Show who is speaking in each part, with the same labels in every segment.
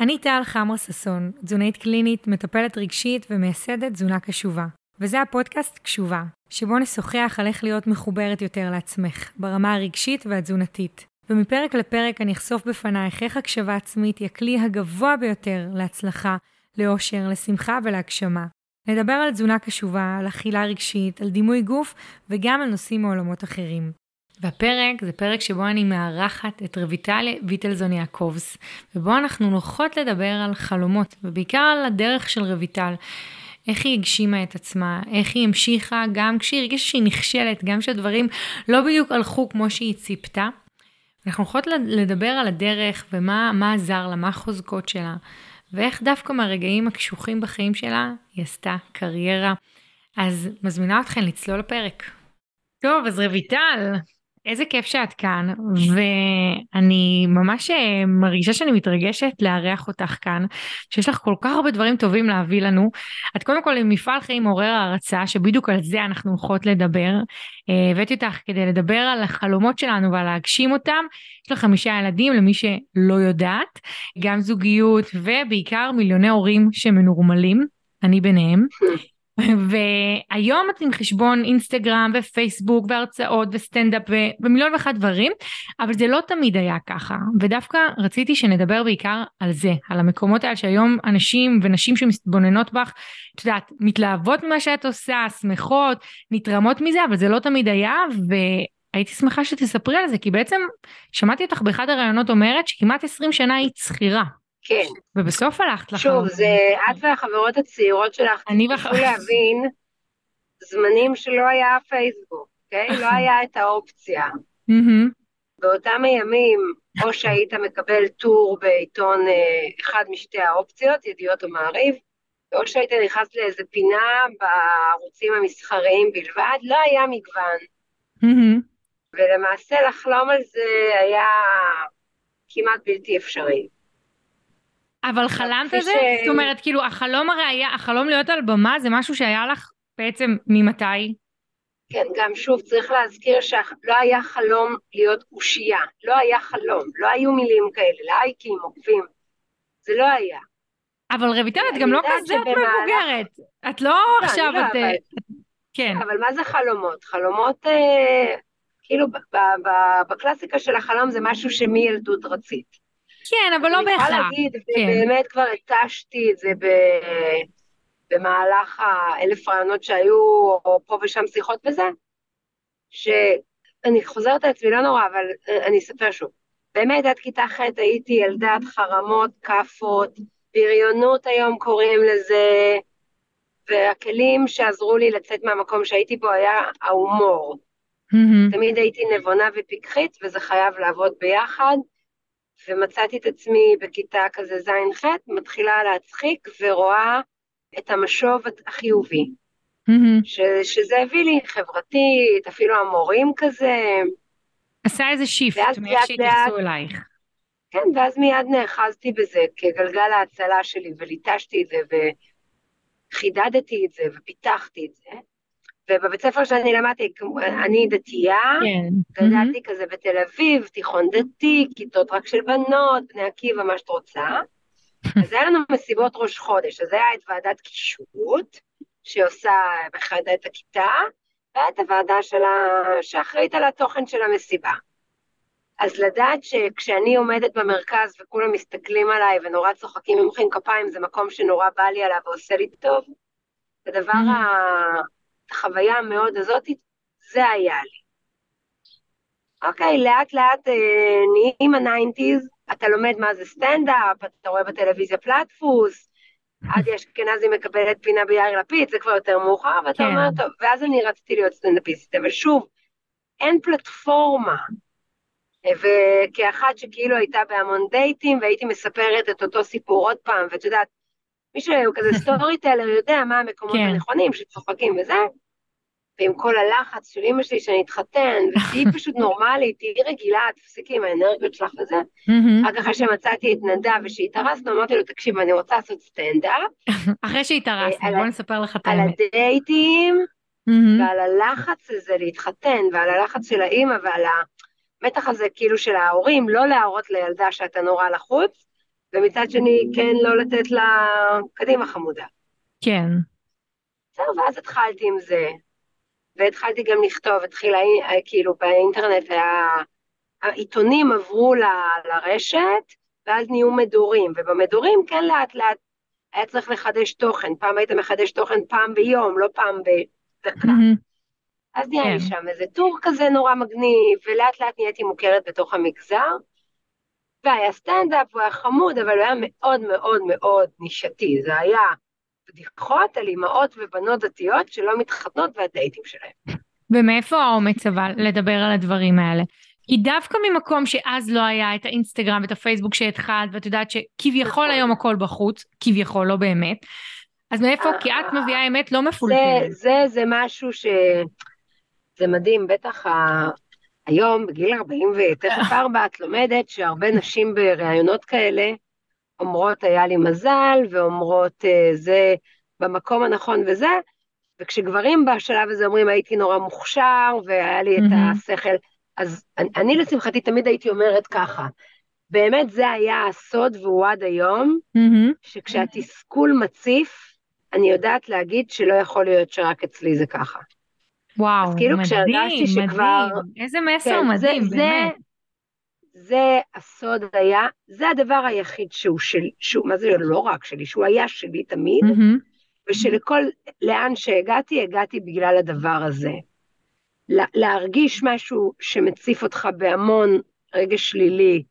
Speaker 1: אני טל חמרה ששון, תזונאית קלינית, מטפלת רגשית ומייסדת תזונה קשובה. וזה הפודקאסט קשובה, שבו נשוחח על איך להיות מחוברת יותר לעצמך, ברמה הרגשית והתזונתית. ומפרק לפרק אני אחשוף בפנייך איך הקשבה עצמית היא הכלי הגבוה ביותר להצלחה, לאושר, לשמחה ולהגשמה. נדבר על תזונה קשובה, על אכילה רגשית, על דימוי גוף וגם על נושאים מעולמות אחרים. והפרק זה פרק שבו אני מארחת את רויטל ויטלזון יעקובס, ובו אנחנו נוחות לדבר על חלומות, ובעיקר על הדרך של רויטל. איך היא הגשימה את עצמה, איך היא המשיכה גם כשהיא הרגישה שהיא נכשלת, גם כשהדברים לא בדיוק הלכו כמו שהיא ציפתה. אנחנו יכולות לדבר על הדרך ומה עזר לה, מה החוזקות שלה, ואיך דווקא מהרגעים הקשוחים בחיים שלה היא עשתה קריירה. אז מזמינה אתכם לצלול לפרק. טוב, אז רויטל, איזה כיף שאת כאן, ואני ממש אה, מרגישה שאני מתרגשת לארח אותך כאן, שיש לך כל כך הרבה דברים טובים להביא לנו. את קודם כל עם מפעל חיים מעורר הערצה, שבדיוק על זה אנחנו הולכות לדבר. אה, הבאתי אותך כדי לדבר על החלומות שלנו ועל להגשים אותם. יש לך חמישה ילדים, למי שלא יודעת, גם זוגיות ובעיקר מיליוני הורים שמנורמלים, אני ביניהם. והיום את עם חשבון אינסטגרם ופייסבוק והרצאות וסטנדאפ ומיליון ואחת דברים, אבל זה לא תמיד היה ככה, ודווקא רציתי שנדבר בעיקר על זה, על המקומות האלה שהיום אנשים ונשים שמתבוננות בך, את יודעת, מתלהבות ממה שאת עושה, שמחות, נתרמות מזה, אבל זה לא תמיד היה, והייתי שמחה שתספרי על זה, כי בעצם שמעתי אותך באחד הראיונות אומרת שכמעט 20 שנה היית שכירה.
Speaker 2: כן.
Speaker 1: ובסוף הלכת לך.
Speaker 2: שוב, זה את והחברות הצעירות שלך,
Speaker 1: אני
Speaker 2: וחברות. תצטרכו להבין זמנים שלא היה פייסבוק, אוקיי? לא היה את האופציה. באותם הימים, או שהיית מקבל טור בעיתון אה, אחד משתי האופציות, ידיעות או מעריב, או שהיית נכנס לאיזה פינה בערוצים המסחריים בלבד, לא היה מגוון. ולמעשה לחלום על זה היה כמעט בלתי אפשרי.
Speaker 1: אבל חלמת על זה? ש... זאת אומרת, כאילו, החלום הרי היה, החלום להיות על במה זה משהו שהיה לך בעצם ממתי?
Speaker 2: כן, גם שוב צריך להזכיר שלא היה חלום להיות אושייה, לא היה חלום, לא היו מילים כאלה, לייקים, עוקבים, זה לא היה.
Speaker 1: אבל רויטל, את גם לא כזאת מבוגרת, את לא, לא עכשיו, לא, את... אבל... כן.
Speaker 2: אבל מה זה חלומות? חלומות, אה, כאילו, בקלאסיקה של החלום זה משהו שמילדות רצית.
Speaker 1: כן, אבל לא בהכרח. אני יכולה
Speaker 2: להגיד, כן. ובאמת כבר התשתי את זה ב... במהלך האלף רעיונות שהיו, או פה ושם שיחות וזה, שאני חוזרת על עצמי, לא נורא, אבל אני אספר שוב. באמת, עד כיתה ח' הייתי ילדת חרמות, כאפות, בריונות היום קוראים לזה, והכלים שעזרו לי לצאת מהמקום שהייתי בו היה ההומור. Mm-hmm. תמיד הייתי נבונה ופיקחית, וזה חייב לעבוד ביחד. ומצאתי את עצמי בכיתה כזה ז'-ח', מתחילה להצחיק ורואה את המשוב החיובי. Mm-hmm. ש, שזה הביא לי חברתית, אפילו המורים כזה.
Speaker 1: עשה איזה שיפט מאיך שהתייחסו אלייך.
Speaker 2: כן, ואז מיד נאחזתי בזה כגלגל ההצלה שלי, וליטשתי את זה, וחידדתי את זה, ופיתחתי את זה. ובבית ספר שאני למדתי, אני דתייה, כן. גדלתי mm-hmm. כזה בתל אביב, תיכון דתי, כיתות רק של בנות, בני עקיבא, מה שאת רוצה. אז היה לנו מסיבות ראש חודש, אז היה את ועדת קישוט, שעושה בחדת הכיתה, והיה את הוועדה שלה, שאחראית על התוכן של המסיבה. אז לדעת שכשאני עומדת במרכז וכולם מסתכלים עליי ונורא צוחקים ומוחאים כפיים, זה מקום שנורא בא לי עליו ועושה לי טוב, הדבר mm-hmm. ה... החוויה המאוד הזאת, זה היה לי. אוקיי, לאט לאט אה, נהיים ה nineties, אתה לומד מה זה סטנדאפ, אתה רואה בטלוויזיה פלטפוס, עדי אשכנזי מקבלת פינה ביאיר לפיד, זה כבר יותר מאוחר, ואתה כן. אומר, טוב, ואז אני רציתי להיות סטנדאפיסטית, אבל שוב, אין פלטפורמה. וכאחת שכאילו הייתה בהמון דייטים, והייתי מספרת את אותו סיפור עוד פעם, ואת יודעת, מי שהוא כזה סטורי טלר יודע מה המקומות כן. הנכונים שצוחקים וזה, ועם כל הלחץ של אימא שלי שאני אתחתן, ותהיי פשוט נורמלית, תהיי רגילה, תפסיקי עם האנרגיות שלך וזה. רק אחרי שמצאתי את נדב ושהתארסנו, אמרתי לו, תקשיב, אני רוצה לעשות סטנדאפ.
Speaker 1: אחרי שהתארסנו, בוא נספר לך את
Speaker 2: האמת. על הדייטים, ועל הלחץ הזה להתחתן, ועל הלחץ של האימא, ועל המתח הזה כאילו של ההורים, לא להראות לילדה שאתה נורא לחוץ, ומצד שני כן לא לתת לה קדימה חמודה.
Speaker 1: כן.
Speaker 2: זהו, ואז התחלתי עם זה, והתחלתי גם לכתוב, התחילה, כאילו באינטרנט היה, העיתונים עברו ל, לרשת, ואז נהיו מדורים, ובמדורים כן לאט לאט היה צריך לחדש תוכן, פעם היית מחדש תוכן פעם ביום, לא פעם בדקה. אז נהיה לי כן. שם איזה טור כזה נורא מגניב, ולאט לאט נהייתי מוכרת בתוך המגזר. והיה סטנדאפ, הוא היה חמוד, אבל הוא היה מאוד מאוד מאוד נישתי. זה היה בדיחות על אימהות ובנות דתיות שלא מתחתנות והדייטים שלהם.
Speaker 1: ומאיפה האומץ אבל לדבר על הדברים האלה? כי דווקא ממקום שאז לא היה את האינסטגרם ואת הפייסבוק שהתחלת, ואת יודעת שכביכול היום הכל בחוץ, כביכול, לא באמת, אז מאיפה? כי את מביאה אמת לא מפולטרת.
Speaker 2: זה, זה, זה משהו ש... זה מדהים, בטח ה... היום, בגיל 40 ותכף 4, את לומדת שהרבה נשים בראיונות כאלה אומרות, היה לי מזל, ואומרות, אה, זה במקום הנכון וזה, וכשגברים בשלב הזה אומרים, הייתי נורא מוכשר, והיה לי את השכל, אז אני, אני לשמחתי תמיד הייתי אומרת ככה, באמת זה היה הסוד, והוא עד היום, שכשהתסכול מציף, אני יודעת להגיד שלא יכול להיות שרק אצלי זה ככה.
Speaker 1: וואו, אז כאילו מדהים, כשהרגשתי שכבר... מדהים, איזה מסר כן, מדהים, זה, באמת.
Speaker 2: זה, זה הסוד היה, זה הדבר היחיד שהוא שלי, שהוא, מה זה לא רק שלי, שהוא היה שלי תמיד, mm-hmm. ושלכל, לאן שהגעתי, הגעתי בגלל הדבר הזה. לה, להרגיש משהו שמציף אותך בהמון רגש שלילי,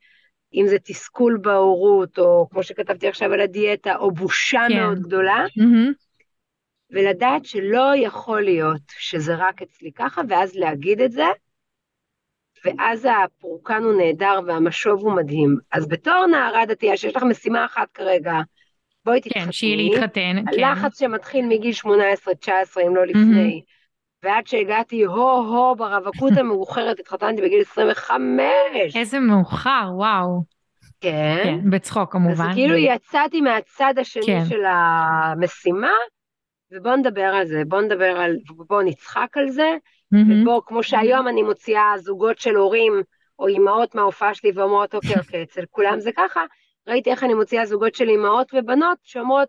Speaker 2: אם זה תסכול בהורות, או כמו שכתבתי עכשיו על הדיאטה, או בושה כן. מאוד גדולה, mm-hmm. ולדעת שלא יכול להיות שזה רק אצלי ככה, ואז להגיד את זה, ואז הפורקן הוא נהדר והמשוב הוא מדהים. אז בתור נערה דתייה, שיש לך משימה אחת כרגע, בואי כן, תתחתני.
Speaker 1: כן, שהיא להתחתן,
Speaker 2: כן. הלחץ שמתחיל מגיל 18-19, אם לא לפני, mm-hmm. ועד שהגעתי הו-הו ברווקות המאוחרת, התחתנתי בגיל 25.
Speaker 1: איזה מאוחר, וואו.
Speaker 2: כן.
Speaker 1: כן, בצחוק כמובן.
Speaker 2: אז כאילו יצאתי מהצד השני כן. של המשימה, ובואו נדבר על זה, בואו נדבר על, בואו נצחק על זה, mm-hmm. ובואו, כמו שהיום אני מוציאה זוגות של הורים או אימהות מההופעה שלי ואומרות, אוקיי, אוקיי, אצל כולם זה ככה, ראיתי איך אני מוציאה זוגות של אימהות ובנות שאומרות,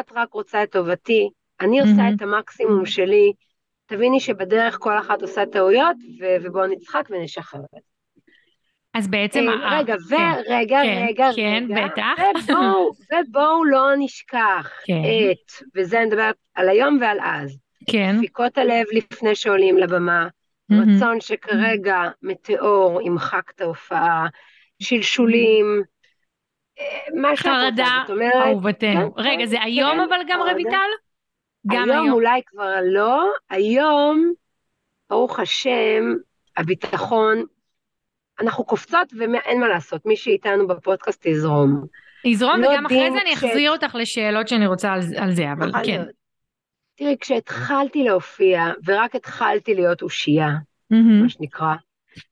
Speaker 2: את רק רוצה את טובתי, אני עושה mm-hmm. את המקסימום שלי, תביני שבדרך כל אחת עושה טעויות, ו- ובואו נצחק ונשחרר.
Speaker 1: אז בעצם...
Speaker 2: אה, רגע, ורגע, כן, רגע,
Speaker 1: כן,
Speaker 2: רגע,
Speaker 1: בטח.
Speaker 2: ובואו, ובואו לא נשכח
Speaker 1: כן.
Speaker 2: את, וזה אני מדברת על היום ועל אז,
Speaker 1: כן.
Speaker 2: דפיקות הלב לפני שעולים לבמה, mm-hmm. רצון שכרגע מטאור ימחק את ההופעה, שלשולים, אה, מה שאת רוצה, זאת אומרת...
Speaker 1: חרדה, אהובתנו. כן, רגע, זה כן, היום אבל גם רויטל?
Speaker 2: גם היום. היום אולי כבר לא, היום, ברוך השם, הביטחון אנחנו קופצות ואין מה לעשות, מי שאיתנו בפודקאסט יזרום.
Speaker 1: יזרום לא וגם אחרי זה אני אחזיר אותך לשאלות שאני רוצה על, על זה, אבל כן.
Speaker 2: תראי, כשהתחלתי להופיע, ורק התחלתי להיות אושייה, מה שנקרא,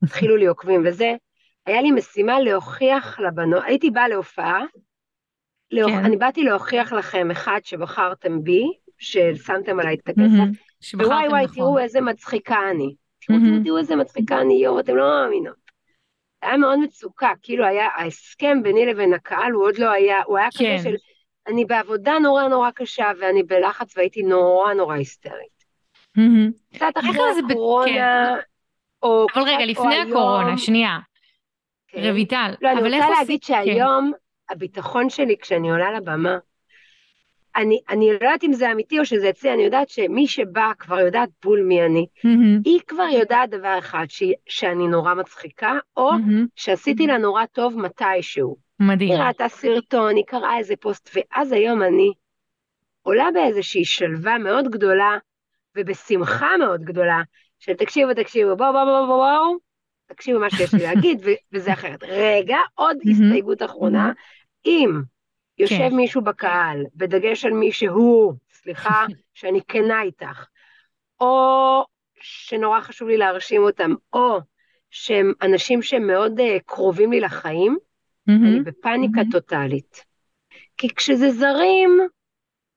Speaker 2: התחילו לי עוקבים וזה, היה לי משימה להוכיח לבנות, הייתי באה להופעה, להוכ... כן. אני באתי להוכיח לכם, אחד, שבחרתם בי, ששמתם עליי את הכסף, ווואי וואי, נכון. תראו איזה מצחיקה אני. תראו, תראו איזה מצחיקה אני, יואו, אתם לא מאמינות. היה מאוד מצוקה, כאילו היה, ההסכם ביני לבין הקהל הוא עוד לא היה, הוא היה כן. כזה של, אני בעבודה נורא נורא קשה ואני בלחץ והייתי נורא נורא היסטרית. Mm-hmm. קצת אחרי הקורונה, כן. או
Speaker 1: אבל רגע, לפני הקורונה, שנייה. כן. רויטל,
Speaker 2: לא, אבל אני רוצה להגיד כן. שהיום. הביטחון שלי כשאני עולה לבמה, אני, אני לא יודעת אם זה אמיתי או שזה אצלי, אני יודעת שמי שבא כבר יודעת בול מי אני. Mm-hmm. היא כבר יודעת דבר אחד, ש, שאני נורא מצחיקה, או mm-hmm. שעשיתי לה נורא טוב מתישהו.
Speaker 1: מדהים.
Speaker 2: היא ראתה סרטון, היא קראה איזה פוסט, ואז היום אני עולה באיזושהי שלווה מאוד גדולה, ובשמחה מאוד גדולה, של תקשיבו, תקשיבו, בואו, בואו, בואו, בואו, בואו, תקשיבו מה שיש לי להגיד, וזה אחרת. רגע, עוד. הסתייגות אחרונה, אם יושב כן. מישהו בקהל, בדגש על מי שהוא, סליחה שאני כנה איתך, או שנורא חשוב לי להרשים אותם, או שהם אנשים שהם מאוד uh, קרובים לי לחיים, mm-hmm. אני בפאניקה mm-hmm. טוטאלית. כי כשזה זרים,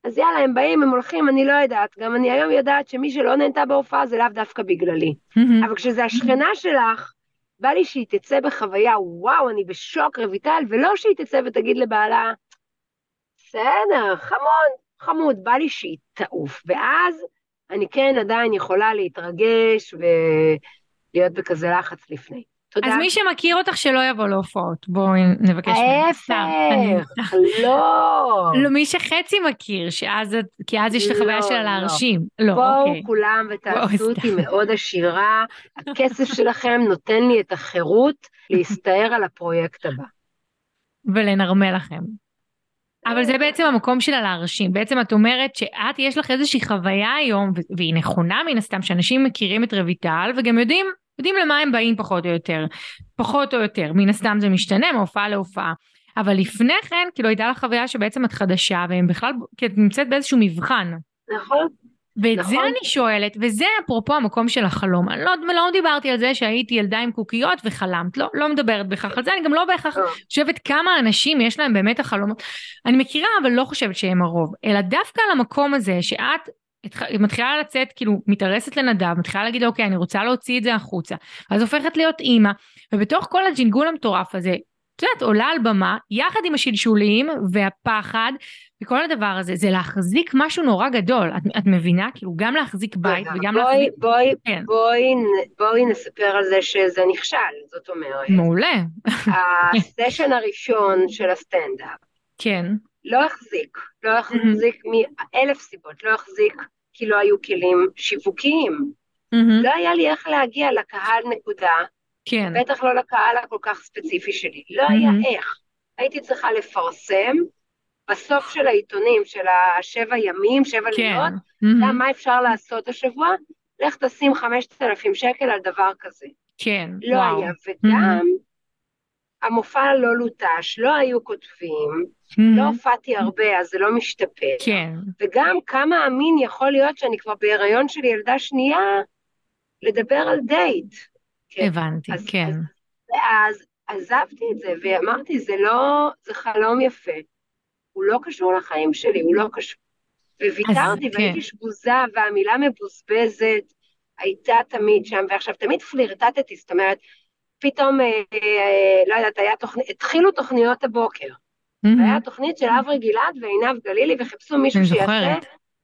Speaker 2: אז יאללה, הם באים, הם הולכים, אני לא יודעת. גם אני היום יודעת שמי שלא נהנתה בהופעה זה לאו דווקא בגללי. Mm-hmm. אבל כשזה השכנה שלך, בא לי שהיא תצא בחוויה, וואו, אני בשוק, רויטל, ולא שהיא תצא ותגיד לבעלה, בסדר, חמוד, חמוד, בא לי שהיא תעוף. ואז אני כן עדיין יכולה להתרגש ולהיות בכזה לחץ לפני.
Speaker 1: תודה. אז מי שמכיר אותך שלא יבוא להופעות, בואי נבקש
Speaker 2: ההפך, לא.
Speaker 1: לא, מי שחצי מכיר, שאז, כי אז יש לך חוויה של להרשים.
Speaker 2: לא, בואו אוקיי. כולם ותעשו אותי מאוד עשירה, הכסף שלכם נותן לי את החירות להסתער על הפרויקט הבא.
Speaker 1: ולנרמל לכם. אבל זה בעצם המקום של הלהרשים. בעצם את אומרת שאת, יש לך איזושהי חוויה היום, והיא נכונה מן הסתם, שאנשים מכירים את רויטל וגם יודעים יודעים למה הם באים פחות או יותר, פחות או יותר, מן הסתם זה משתנה מהופעה להופעה. אבל לפני כן, כאילו הייתה לך חוויה שבעצם את חדשה, והם בכלל, כי את נמצאת באיזשהו מבחן.
Speaker 2: נכון.
Speaker 1: ואת נכון. זה אני שואלת, וזה אפרופו המקום של החלום. אני לא, לא דיברתי על זה שהייתי ילדה עם קוקיות וחלמת, לא, לא מדברת בהכרח על זה, אני גם לא בהכרח לא. חושבת כמה אנשים יש להם באמת החלומות. אני מכירה, אבל לא חושבת שהם הרוב, אלא דווקא על המקום הזה שאת היא מתחילה לצאת, כאילו, מתארסת לנדב, מתחילה להגיד, אוקיי, אני רוצה להוציא את זה החוצה. אז הופכת להיות אימא, ובתוך כל הג'ינגול המטורף הזה, את יודעת, עולה על במה, יחד עם השלשולים והפחד, וכל הדבר הזה, זה להחזיק משהו נורא גדול. את, את מבינה? כאילו, גם להחזיק בית וגם
Speaker 2: בואי,
Speaker 1: להחזיק...
Speaker 2: בואי, כן. בואי, בואי נספר על זה שזה נכשל, זאת אומרת.
Speaker 1: מעולה.
Speaker 2: הסשן הראשון של הסטנדאפ.
Speaker 1: כן.
Speaker 2: לא החזיק, לא החזיק מאלף סיבות, לא החזיק כי לא היו כלים שיווקיים. Mm-hmm. לא היה לי איך להגיע לקהל נקודה,
Speaker 1: כן.
Speaker 2: בטח לא לקהל הכל כך ספציפי שלי, לא mm-hmm. היה איך. הייתי צריכה לפרסם בסוף של העיתונים, של השבע ימים, שבע כן. לילות, mm-hmm. מה אפשר לעשות השבוע? לך תשים חמשת אלפים שקל על דבר כזה.
Speaker 1: כן,
Speaker 2: לא וואו. היה, וגם mm-hmm. המופע לא לוטש, לא היו כותבים, Mm-hmm. לא הופעתי הרבה, אז זה לא משתפר.
Speaker 1: כן.
Speaker 2: וגם כמה אמין יכול להיות שאני כבר בהיריון של ילדה שנייה, לדבר על דייט.
Speaker 1: כן. הבנתי, אז, כן.
Speaker 2: אז, אז עזבתי את זה, ואמרתי, זה לא, זה חלום יפה. הוא לא קשור לחיים שלי, הוא לא קשור. וויתרתי, והייתי כן. שבוזה, והמילה מבוזבזת הייתה תמיד שם, ועכשיו תמיד פלירטטתי, זאת אומרת, פתאום, אה, אה, לא יודעת, היה תוכנית, התחילו תוכניות הבוקר. Mm-hmm. והיה תוכנית של אברי גלעד ועינב גלילי, וחיפשו מישהו שיעשה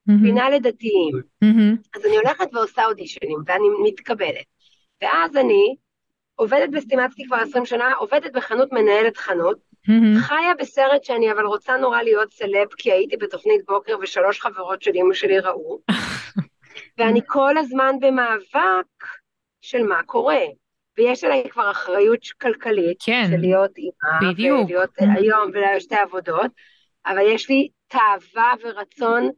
Speaker 2: פינה לדתיים. Mm-hmm. אז אני הולכת ועושה אודישנים, ואני מתקבלת. ואז אני עובדת בסטימצקי כבר 20 שנה, עובדת בחנות מנהלת חנות, mm-hmm. חיה בסרט שאני אבל רוצה נורא להיות סלב, כי הייתי בתוכנית בוקר ושלוש חברות של אמא שלי ראו, ואני כל הזמן במאבק של מה קורה. ויש עליי כבר אחריות כלכלית,
Speaker 1: כן,
Speaker 2: של להיות אימא,
Speaker 1: בדיוק.
Speaker 2: ולהיות היום ולשתי עבודות, אבל יש לי תאווה ורצון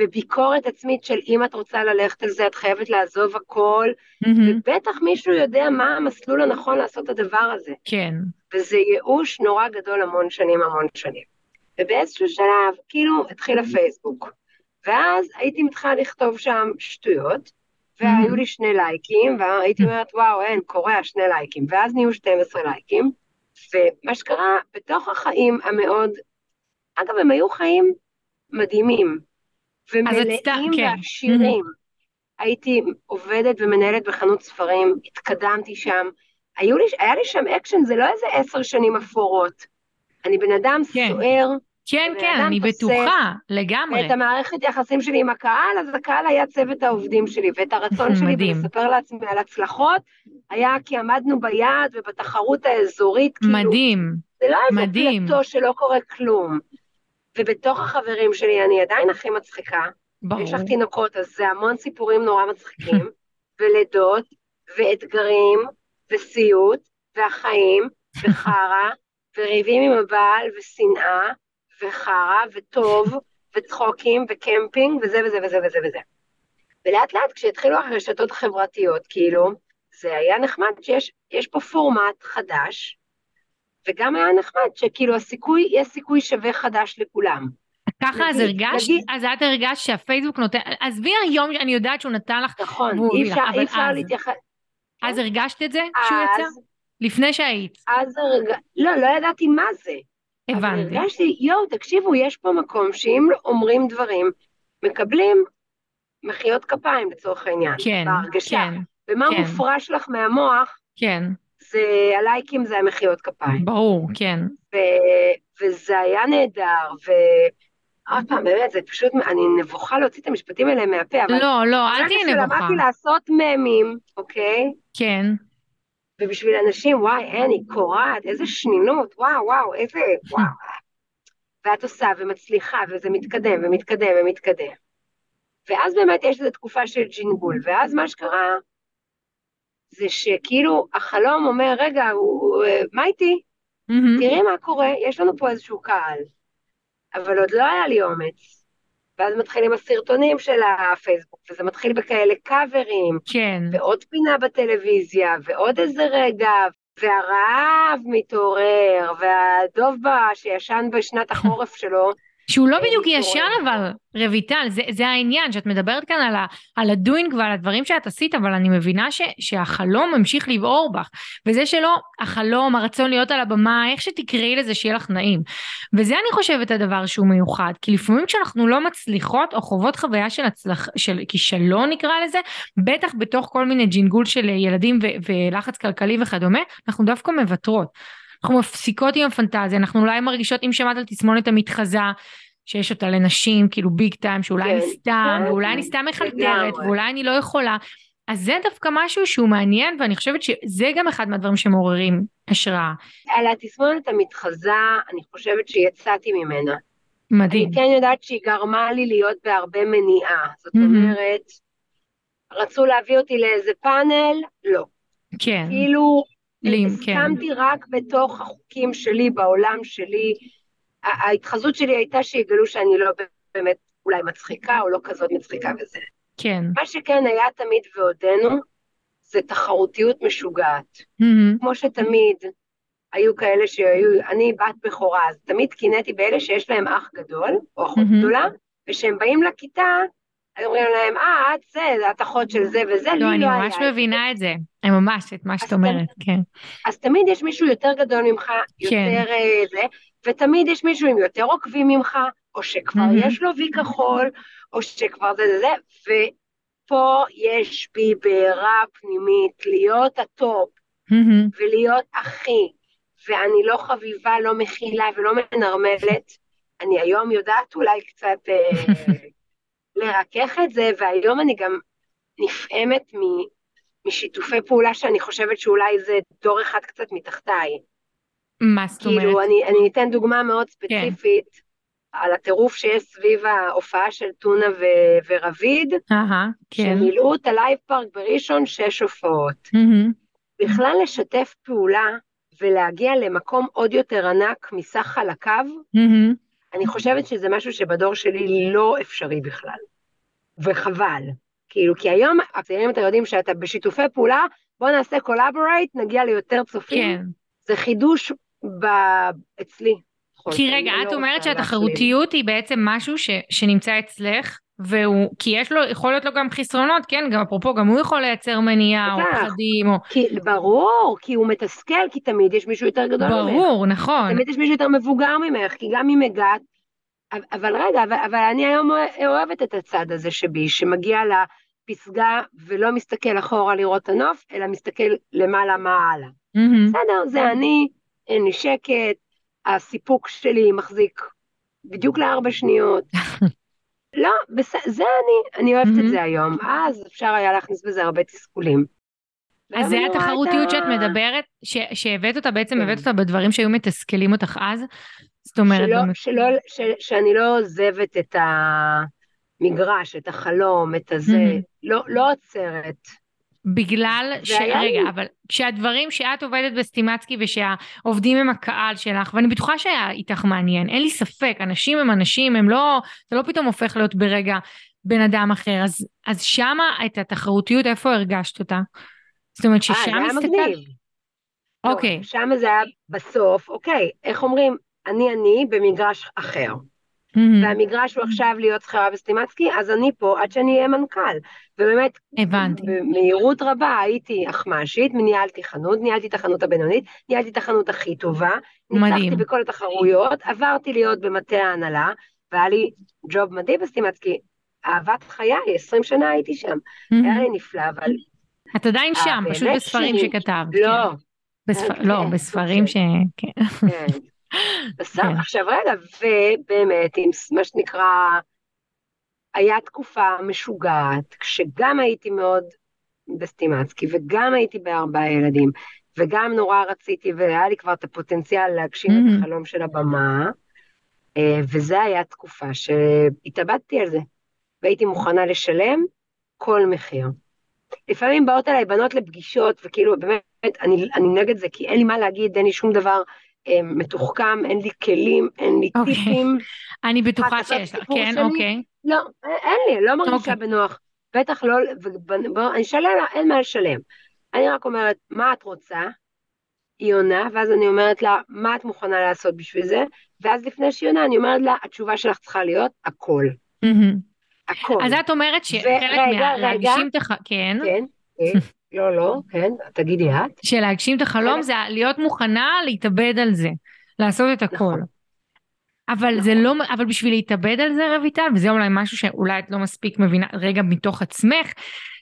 Speaker 2: וביקורת עצמית של אם את רוצה ללכת על זה, את חייבת לעזוב הכל, mm-hmm. ובטח מישהו יודע מה המסלול הנכון לעשות את הדבר הזה.
Speaker 1: כן.
Speaker 2: וזה ייאוש נורא גדול המון שנים, המון שנים. ובאיזשהו שלב, כאילו, התחיל הפייסבוק. ואז הייתי מתחילה לכתוב שם שטויות, והיו לי שני לייקים, והייתי אומרת, וואו, אין, קורע שני לייקים, ואז נהיו 12 לייקים, ומה שקרה, בתוך החיים המאוד, אגב, הם היו חיים מדהימים, ומלאים כן. ועשירים. הייתי עובדת ומנהלת בחנות ספרים, התקדמתי שם, היו לי, היה לי שם אקשן, זה לא איזה עשר שנים אפורות. אני בן אדם כן. סוער,
Speaker 1: כן, כן, אני בטוחה, לגמרי.
Speaker 2: את המערכת יחסים שלי עם הקהל, אז הקהל היה צוות העובדים שלי, ואת הרצון שלי בלספר לעצמי על הצלחות, היה כי עמדנו ביעד ובתחרות האזורית,
Speaker 1: כאילו, מדהים,
Speaker 2: זה לא איזה פלטו שלא קורה כלום. ובתוך החברים שלי אני עדיין הכי מצחיקה. ברור. יש לך תינוקות, אז זה המון סיפורים נורא מצחיקים, ולידות, ואתגרים, וסיוט, והחיים, וחרא, וריבים עם הבעל, ושנאה, וחרא, וטוב, וצחוקים, וקמפינג, וזה וזה וזה וזה וזה. ולאט לאט כשהתחילו הרשתות החברתיות, כאילו, זה היה נחמד שיש פה פורמט חדש, וגם היה נחמד שכאילו הסיכוי, יש סיכוי שווה חדש לכולם.
Speaker 1: ככה אז הרגשת, אז את הרגשת שהפייסבוק נותן, עזבי היום, אני יודעת שהוא נתן לך,
Speaker 2: נכון, אי אפשר, אי אפשר להתייחס.
Speaker 1: אז כן? הרגשת את זה שהוא יצא? לפני שהיית.
Speaker 2: אז הרג... לא, לא ידעתי מה זה.
Speaker 1: הבנתי.
Speaker 2: אבל הרגשתי, יואו, תקשיבו, יש פה מקום שאם אומרים דברים, מקבלים מחיאות כפיים לצורך העניין.
Speaker 1: כן,
Speaker 2: בהרגשה.
Speaker 1: כן.
Speaker 2: ומה
Speaker 1: כן.
Speaker 2: מופרש לך מהמוח,
Speaker 1: כן.
Speaker 2: זה, הלייקים זה המחיאות כפיים.
Speaker 1: ברור, כן.
Speaker 2: ו, וזה היה נהדר, ו... עוד פעם, באמת, זה פשוט, אני נבוכה להוציא את המשפטים האלה מהפה, אבל...
Speaker 1: לא, לא, אל תהיי נבוכה.
Speaker 2: למדתי לעשות ממים, אוקיי?
Speaker 1: כן.
Speaker 2: ובשביל אנשים, וואי, אין, היא קורעת, איזה שנינות, וואו, וואו, איזה, וואו. ואת עושה ומצליחה, וזה מתקדם ומתקדם ומתקדם. ואז באמת יש איזו תקופה של ג'ינגול, ואז מה שקרה, זה שכאילו החלום אומר, רגע, הוא, מה איתי? Mm-hmm. תראי מה קורה, יש לנו פה איזשהו קהל. אבל עוד לא היה לי אומץ. ואז מתחילים הסרטונים של הפייסבוק, וזה מתחיל בכאלה קאברים,
Speaker 1: כן.
Speaker 2: ועוד פינה בטלוויזיה, ועוד איזה רגע, והרעב מתעורר, והדוב שישן בשנת החורף שלו,
Speaker 1: שהוא לא בדיוק ישן אבל, רויטל, זה, זה העניין, שאת מדברת כאן על, ה, על הדוינג ועל הדברים שאת עשית, אבל אני מבינה ש, שהחלום ממשיך לבעור בך, וזה שלא, החלום, הרצון להיות על הבמה, איך שתקראי לזה שיהיה לך נעים. וזה אני חושבת הדבר שהוא מיוחד, כי לפעמים כשאנחנו לא מצליחות או חוות חוויה של, הצלח, של כישלון נקרא לזה, בטח בתוך כל מיני ג'ינגול של ילדים ו, ולחץ כלכלי וכדומה, אנחנו דווקא מוותרות. אנחנו מפסיקות עם הפנטזיה, אנחנו אולי מרגישות, אם שמעת על תסמונת המתחזה, שיש אותה לנשים, כאילו ביג טיים, שאולי כן, אני סתם, כן, ואולי אני סתם מחלטרת, ואולי אני לא יכולה. אז זה דווקא משהו שהוא מעניין, ואני חושבת שזה גם אחד מהדברים שמעוררים השראה.
Speaker 2: על התסמונת המתחזה, אני חושבת שיצאתי ממנה.
Speaker 1: מדהים.
Speaker 2: אני כן יודעת שהיא גרמה לי להיות בהרבה מניעה. זאת. אומרת, רצו להביא אותי לאיזה פאנל, לא.
Speaker 1: כן.
Speaker 2: כאילו, כן. הסכמתי רק בתוך החוקים שלי, בעולם שלי. ההתחזות שלי הייתה שיגלו שאני לא באמת אולי מצחיקה, או לא כזאת מצחיקה וזה.
Speaker 1: כן.
Speaker 2: מה שכן היה תמיד ועודנו, זה תחרותיות משוגעת. Mm-hmm. כמו שתמיד היו כאלה שהיו, אני בת בכורה, אז תמיד קינאתי באלה שיש להם אח גדול, או אחות mm-hmm. גדולה, וכשהם באים לכיתה, אז אומרים להם, אה, את זה, את אחות של זה וזה,
Speaker 1: לא, אני לא ממש מבינה את זה, אני ממש, את מה שאת אומרת, כן.
Speaker 2: אז תמיד יש מישהו יותר גדול ממך, יותר כן. זה, ותמיד יש מישהו עם יותר עוקבים ממך, או שכבר mm-hmm. יש לו וי כחול, או שכבר זה זה זה, ופה יש בי בעירה פנימית להיות ה top, mm-hmm. ולהיות הכי, ואני לא חביבה, לא מכילה ולא מנרמלת. אני היום יודעת אולי קצת אה, לרכך את זה, והיום אני גם נפעמת מ, משיתופי פעולה שאני חושבת שאולי זה דור אחד קצת מתחתיי.
Speaker 1: מה זאת אומרת?
Speaker 2: כאילו, אני, אני אתן דוגמה מאוד ספציפית. כן. על הטירוף שיש סביב ההופעה של טונה ו- ורביד,
Speaker 1: כן.
Speaker 2: שמילאו את הלייב פארק בראשון שש הופעות. Mm-hmm. בכלל לשתף פעולה ולהגיע למקום עוד יותר ענק מסך חלקיו, mm-hmm. אני חושבת שזה משהו שבדור שלי לא אפשרי בכלל. וחבל. כאילו, כי היום הצעירים אתה יודעים שאתה בשיתופי פעולה, בוא נעשה collaborate, נגיע ליותר צופים. כן. זה חידוש ב... אצלי.
Speaker 1: כי רגע, את לא אומרת שהתחרותיות היא בעצם משהו ש, שנמצא אצלך, והוא, כי יש לו, יכול להיות לו גם חסרונות, כן, גם אפרופו, גם הוא יכול לייצר מניעה או פחדים, או...
Speaker 2: כי, ברור, כי הוא מתסכל, כי תמיד יש מישהו יותר גדול
Speaker 1: ברור, ממך. ברור, נכון.
Speaker 2: תמיד יש מישהו יותר מבוגר ממך, כי גם אם הגעת, אבל רגע, אבל, אבל אני היום אוהבת את הצד הזה שבי, שמגיע לפסגה ולא מסתכל אחורה לראות את הנוף, אלא מסתכל למעלה מעלה. Mm-hmm. בסדר, זה אני, אין לי שקט, הסיפוק שלי מחזיק בדיוק לארבע שניות. לא, בס... זה אני, אני אוהבת mm-hmm. את זה היום. אז אפשר היה להכניס בזה הרבה תסכולים.
Speaker 1: אז זה התחרותיות שאת מדברת, ש... שהבאת אותה, בעצם הבאת כן. אותה בדברים שהיו מתסכלים אותך אז? זאת אומרת...
Speaker 2: שלא, באמת... שלא, ש... שאני לא עוזבת את המגרש, את החלום, את הזה, mm-hmm. לא, לא עוצרת.
Speaker 1: בגלל ש... רגע, אבל כשהדברים שאת עובדת בסטימצקי ושהעובדים הם הקהל שלך, ואני בטוחה שהיה איתך מעניין, אין לי ספק, אנשים הם אנשים, הם לא, זה לא פתאום הופך להיות ברגע בן אדם אחר, אז, אז שמה את התחרותיות, איפה הרגשת אותה? זאת אומרת ששם
Speaker 2: הסתכלת... אה, היה מגניב. אוקיי. לא, שם זה היה בסוף, אוקיי, איך אומרים, אני אני במגרש אחר. Mm-hmm. והמגרש הוא עכשיו להיות שכירה בסטימצקי, אז אני פה עד שאני אהיה מנכ"ל. ובאמת,
Speaker 1: הבנתי.
Speaker 2: במהירות רבה הייתי אחמ"שית, ניהלתי חנות, ניהלתי את החנות הבינונית, ניהלתי את החנות הכי טובה. ניצחתי בכל התחרויות, עברתי להיות במטה ההנהלה, והיה לי ג'וב מדהים בסטימצקי. אהבת חיי, 20 שנה הייתי שם. Mm-hmm. היה לי נפלא, אבל...
Speaker 1: את עדיין שם, פשוט בספרים שכתבת.
Speaker 2: לא, כן.
Speaker 1: בספר... כן, לא, בספרים ש... כן.
Speaker 2: בסדר, כן. עכשיו רגע, ובאמת, עם מה שנקרא, היה תקופה משוגעת, כשגם הייתי מאוד בסטימצקי, וגם הייתי בארבעה ילדים, וגם נורא רציתי, והיה לי כבר את הפוטנציאל להגשים mm-hmm. את החלום של הבמה, אה, וזה היה תקופה שהתאבדתי על זה, והייתי מוכנה לשלם כל מחיר. לפעמים באות אליי בנות לפגישות, וכאילו, באמת, אני, אני נגד זה, כי אין לי מה להגיד, אין לי שום דבר מתוחכם, אין לי כלים, אין לי okay. אוקיי. טיפים.
Speaker 1: אני בטוחה שיש לך, כן, אוקיי.
Speaker 2: לא, אין לי, לא מרגישה okay. אוקיי. בנוח. בטח לא, ובוא, אני אשלם לה, אין מה לשלם. אני רק אומרת, מה את רוצה? היא עונה, ואז אני אומרת לה, מה את מוכנה לעשות בשביל זה? ואז לפני שהיא עונה, אני אומרת לה, התשובה שלך צריכה להיות הכל.
Speaker 1: הכל. אז את אומרת שחלק מהלהגשים את החלום, כן.
Speaker 2: כן, כן. לא, לא, כן, תגידי את.
Speaker 1: שלהגשים את החלום זה להיות מוכנה להתאבד על זה, לעשות את הכל. נכון. אבל נכון. זה לא, אבל בשביל להתאבד על זה רויטל, וזה אולי משהו שאולי את לא מספיק מבינה רגע מתוך עצמך,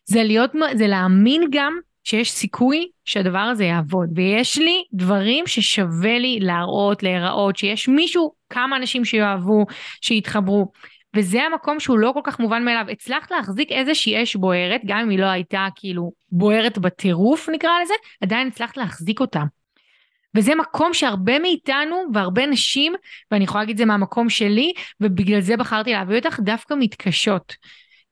Speaker 1: זה להיות, זה להאמין גם שיש סיכוי שהדבר הזה יעבוד, ויש לי דברים ששווה לי להראות, להיראות, שיש מישהו, כמה אנשים שיאהבו, שיתחברו. וזה המקום שהוא לא כל כך מובן מאליו. הצלחת להחזיק איזושהי אש בוערת, גם אם היא לא הייתה כאילו בוערת בטירוף נקרא לזה, עדיין הצלחת להחזיק אותה. וזה מקום שהרבה מאיתנו והרבה נשים, ואני יכולה להגיד את זה מהמקום שלי, ובגלל זה בחרתי להביא אותך, דווקא מתקשות.